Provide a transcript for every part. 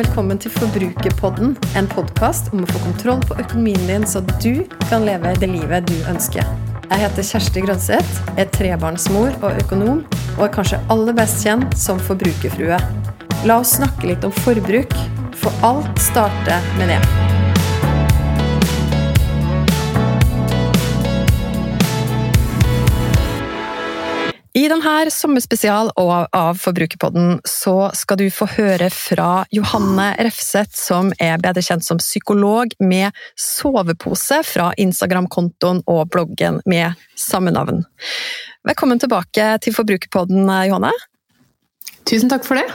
velkommen til Forbrukerpodden, en podkast om å få kontroll på økonomien din, så du kan leve det livet du ønsker. Jeg heter Kjersti Grønseth, er trebarnsmor og økonom, og er kanskje aller best kjent som forbrukerfrue. La oss snakke litt om forbruk, for alt starter med det. I denne sommerspesial av Forbrukerpodden så skal du få høre fra Johanne Refseth, som er bedre kjent som psykolog med sovepose fra Instagram-kontoen og bloggen med samme navn. Velkommen tilbake til Forbrukerpodden, Johanne. Tusen takk for det.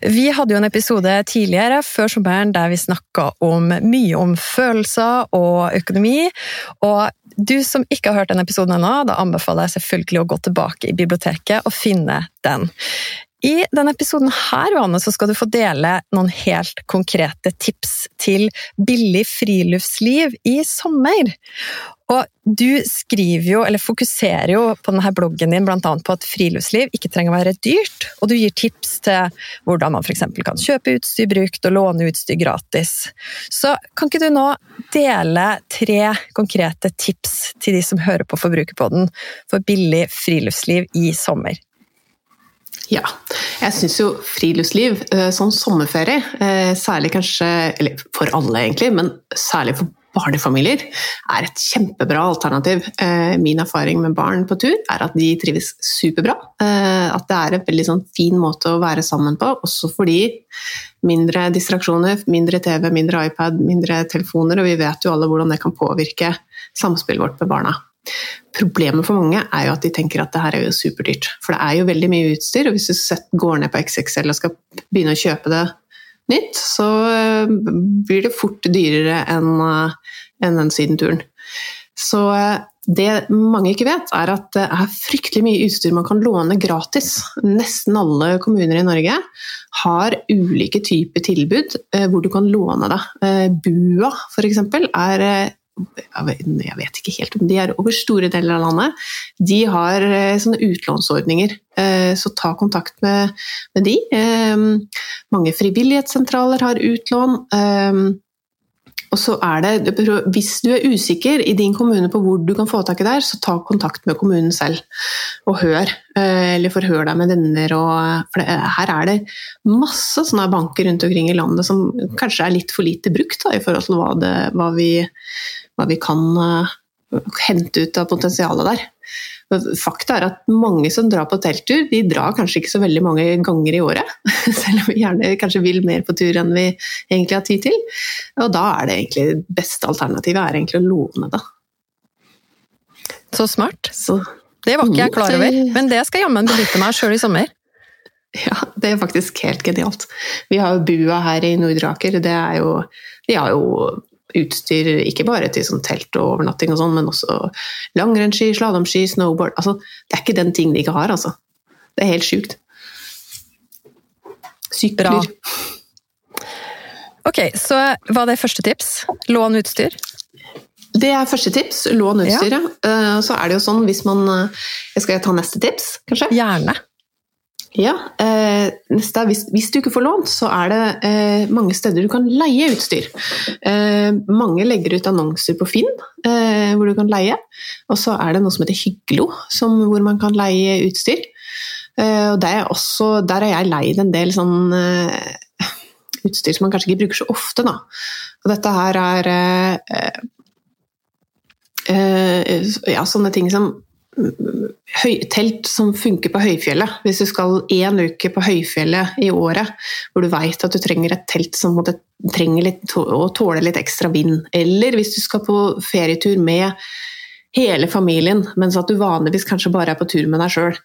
Vi hadde jo en episode tidligere, før sommeren, der vi snakka om mye om følelser og økonomi. Og du som ikke har hørt den episoden ennå, da anbefaler jeg selvfølgelig å gå tilbake i biblioteket og finne den. I denne episoden her, Johanne, så skal du få dele noen helt konkrete tips til billig friluftsliv i sommer. Og du skriver jo, eller fokuserer jo på denne bloggen din annet på at friluftsliv ikke trenger å være dyrt, og du gir tips til hvordan man f.eks. kan kjøpe utstyr brukt og låne utstyr gratis. Så kan ikke du nå dele tre konkrete tips til de som hører på Forbrukerpodden for billig friluftsliv i sommer? Ja. Jeg syns jo friluftsliv, sånn sommerferie, eh, særlig kanskje Eller for alle, egentlig, men særlig for barnefamilier, er et kjempebra alternativ. Eh, min erfaring med barn på tur er at de trives superbra. At det er en veldig sånn fin måte å være sammen på, også fordi mindre distraksjoner, mindre TV, mindre iPad, mindre telefoner, og vi vet jo alle hvordan det kan påvirke samspillet vårt med barna. Problemet for mange er jo at de tenker at det her er jo superdyrt. For det er jo veldig mye utstyr, og hvis du går ned på XXL og skal begynne å kjøpe det nytt, så eh, blir det fort dyrere enn eh, den sydenturen. Så eh, det mange ikke vet, er at det er fryktelig mye utstyr man kan låne gratis. Nesten alle kommuner i Norge har ulike typer tilbud hvor du kan låne det. Bua f.eks. er jeg vet ikke helt om de er over store deler av landet. De har eh, sånne utlånsordninger, eh, så ta kontakt med, med de. Eh, mange frivillighetssentraler har utlån. Og så er det, Hvis du er usikker i din kommune på hvor du kan få tak i der, så ta kontakt med kommunen selv og hør. Eller forhør deg med venner. Og, for det, her er det masse sånne banker rundt omkring i landet som kanskje er litt for lite brukt da, i forhold til hva, det, hva vi hva vi kan uh, hente ut av potensialet der. Fakta er at mange som drar på telttur, de drar kanskje ikke så veldig mange ganger i året. Selv om vi gjerne kanskje vil mer på tur enn vi egentlig har tid til. Og da er det egentlig beste alternativet er egentlig å låne det. Så smart. Så, det var ikke jeg klar over, men det skal jammen benytte meg sjøl i sommer. Ja, det er faktisk helt genialt. Vi har jo bua her i Nordre Aker. Det er jo, de har jo utstyr ikke bare til sånn telt og overnatting, og sånn, men også langrennsski, slalåmski, snowboard altså, Det er ikke den ting de ikke har, altså. Det er helt sjukt. Sykler. Ok, så hva er det første tips? Lån utstyr? Det er første tips. Lån utstyr, ja. Eh, så er det jo sånn hvis man eh, Skal jeg ta neste tips, kanskje? Gjerne. Ja, eh, neste, hvis, hvis, du ikke får lånt, så er det eh, mange steder du kan leie utstyr. Eh, mange legger ut annonser på Finn eh, hvor du kan leie. Og så er det noe som heter Hygglo, som, hvor man kan leie utstyr. Eh, og er også, der har jeg leid en del sånn eh, utstyr som man kanskje ikke bruker så ofte. Da. Og dette her er ja, sånne ting som telt som funker på høyfjellet. Hvis du skal én uke på høyfjellet i året, hvor du vet at du trenger et telt som trenger litt, å tåle litt ekstra vind. Eller hvis du skal på ferietur med hele familien, mens at du vanligvis kanskje bare er på tur med deg sjøl.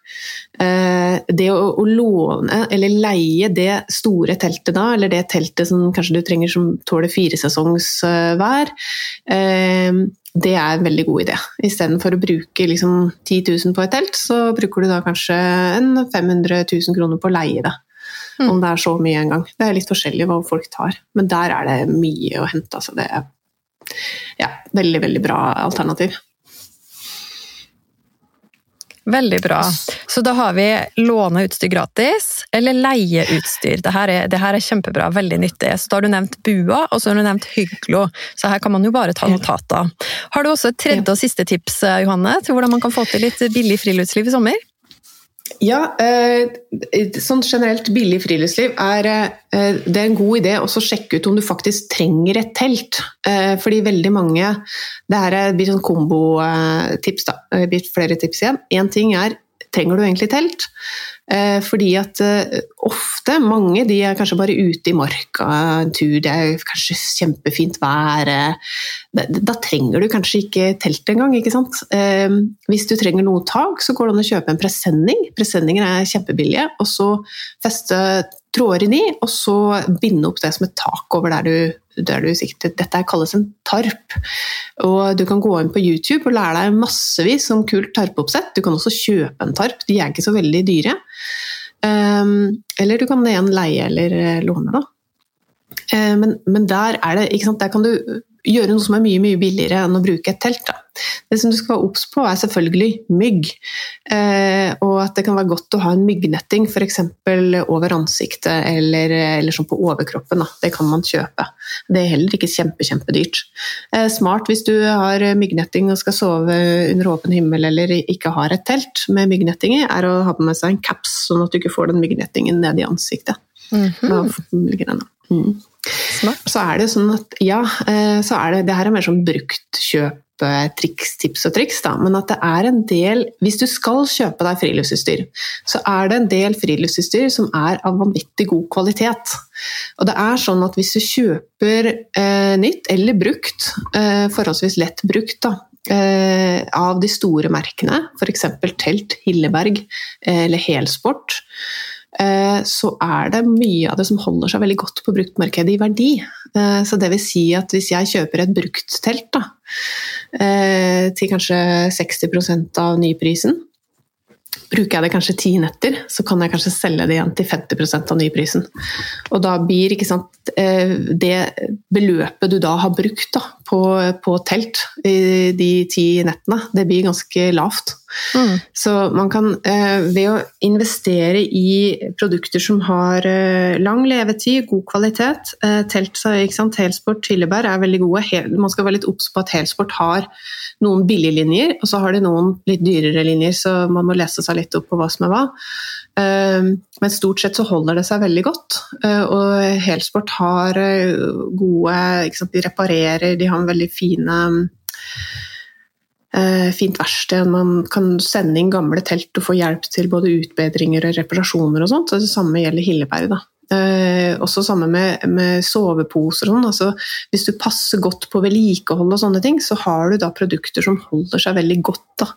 Eh, det å, å, låne eller leie det store teltet da, eller det teltet som kanskje du trenger som tåler firesesongs vær, eh, det er en veldig god idé. Istedenfor å bruke liksom 10 000 på et telt, så bruker du da kanskje en 500 000 kroner på å leie det. Mm. Om det er så mye en gang. Det er litt forskjellig hva folk tar, men der er det mye å hente. Altså det er ja, veldig, veldig bra alternativ. Veldig bra. Så da har vi låne utstyr gratis, eller leie utstyr. Det her, er, er kjempebra, veldig nyttig. Så da har du nevnt Bua, og så har du nevnt Hyglo. Så her kan man jo bare ta notater. Har du også et tredje og siste tips, Johanne, til hvordan man kan få til litt billig friluftsliv i sommer? Ja, sånn generelt billig friluftsliv er eh, det er en god idé å sjekke ut om du faktisk trenger et telt. Eh, fordi veldig mange Det her blir sånn kombotips, da. Det blir flere tips igjen. Én ting er trenger du egentlig telt? Eh, fordi at eh, ofte, mange, de er kanskje bare ute i marka en tur, det er kanskje kjempefint vær. Eh, da trenger du kanskje ikke telt engang, ikke sant. Hvis du trenger noe tak, så går det an å kjøpe en presenning. Presenninger er kjempebillige. Og så feste tråder i, og så binde opp det som et tak over der du der du sikter. Dette kalles en tarp. Og du kan gå inn på YouTube og lære deg massevis om kult tarpoppsett. Du kan også kjøpe en tarp, de er ikke så veldig dyre. Um, eller du kan igjen leie eller eh, låne, da. Uh, men, men, der er det, der kan du gjøre noe som er mye mye billigere enn å bruke et telt. Det som du skal være obs på, er selvfølgelig mygg. Eh, og at det kan være godt å ha en myggnetting f.eks. over ansiktet eller, eller sånn på overkroppen. Da. Det kan man kjøpe. Det er heller ikke kjempe, kjempedyrt. Eh, smart hvis du har myggnetting og skal sove under åpen himmel eller ikke har et telt med myggnetting i, er å ha på med seg en caps, sånn at du ikke får den myggnettingen ned i ansiktet. Mm -hmm. Mm. Så er det sånn at ja, eh, så er det, det her er mer sånn bruktkjøp triks, tips og triks, da, men at det er en del Hvis du skal kjøpe deg friluftsutstyr, så er det en del friluftsutstyr som er av vanvittig god kvalitet. Og det er sånn at hvis du kjøper eh, nytt eller brukt, eh, forholdsvis lett brukt, da, eh, av de store merkene, f.eks. Telt, Hilleberg eh, eller Helsport, Eh, så er det mye av det som holder seg veldig godt på bruktmarkedet i verdi. Eh, så det vil si at hvis jeg kjøper et brukttelt da, eh, til kanskje 60% av nyprisen, Bruker jeg det kanskje ti netter, så kan jeg kanskje selge det igjen til 50% av nyprisen. Og da blir sant, eh, det beløpet du da har brukt da, på, på, telt i de ti nettene, det blir ganske lavt. Mm. Så man kan, eh, ved å investere i produkter som har eh, lang levetid, god kvalitet Telt, ikke sant, Helsport, Tillebær er veldig gode. Man skal være litt obs på at Helsport har noen billige linjer, og så har de noen litt dyrere linjer, så man må lese seg litt opp på hva som er hva. Ehm, men stort sett så holder det seg veldig godt. Eh, og Helsport har eh, gode De reparerer, de har en veldig fine eh, fint verksted. Man kan sende inn gamle telt og få hjelp til både utbedringer og reparasjoner og sånt. Så det samme gjelder Hilleberg. da. Eh, også sammen med, med soveposer og sånn. Altså, hvis du passer godt på vedlikehold og sånne ting, så har du da produkter som holder seg veldig godt. Da.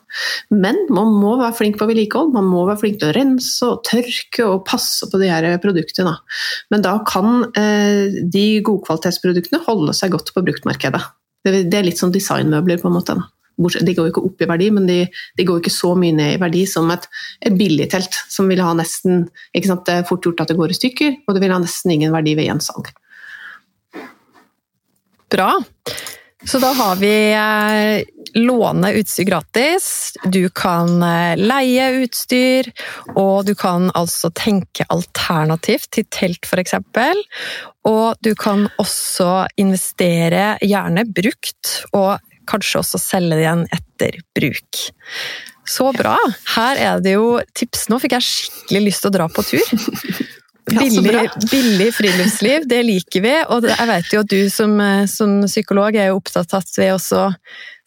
Men man må være flink på vedlikehold. Man må være flink til å rense og tørke og passe på de her produktene. Men da kan eh, de godkvalitetsproduktene holde seg godt på bruktmarkedet. Det, det er litt som designmøbler, på en måte. Da. De går ikke opp i verdi, men de, de går ikke så mye ned i verdi som et, et billigtelt, som vil ha nesten ikke sant, Det er fort gjort at det går i stykker, og det vil ha nesten ingen verdi ved gjensalg. Bra. Så da har vi eh, låne utstyr gratis, du kan eh, leie utstyr, og du kan altså tenke alternativt til telt f.eks. Og du kan også investere, gjerne brukt, og kanskje også selge det igjen etter bruk. Så bra! Her er det jo tips. Nå fikk jeg skikkelig lyst til å dra på tur. Billig, billig friluftsliv, det liker vi. Og jeg vet jo at du som, som psykolog er jo opptatt av at vi også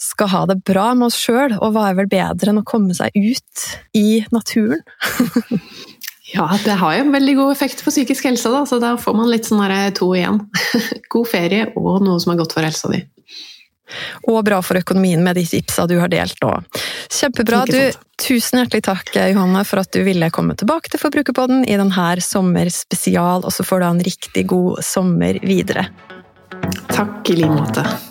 skal ha det bra med oss sjøl, og hva er vel bedre enn å komme seg ut i naturen? Ja, det har jo en veldig god effekt på psykisk helse, da, så da får man litt sånn to igjen. God ferie og noe som er godt for helsa di. Og bra for økonomien med de tipsa du har delt nå. Kjempebra. Du, tusen hjertelig takk, Johanne, for at du ville komme tilbake til Forbrukerpodden i denne sommerspesial, og så får du ha en riktig god sommer videre. Takk i like måte.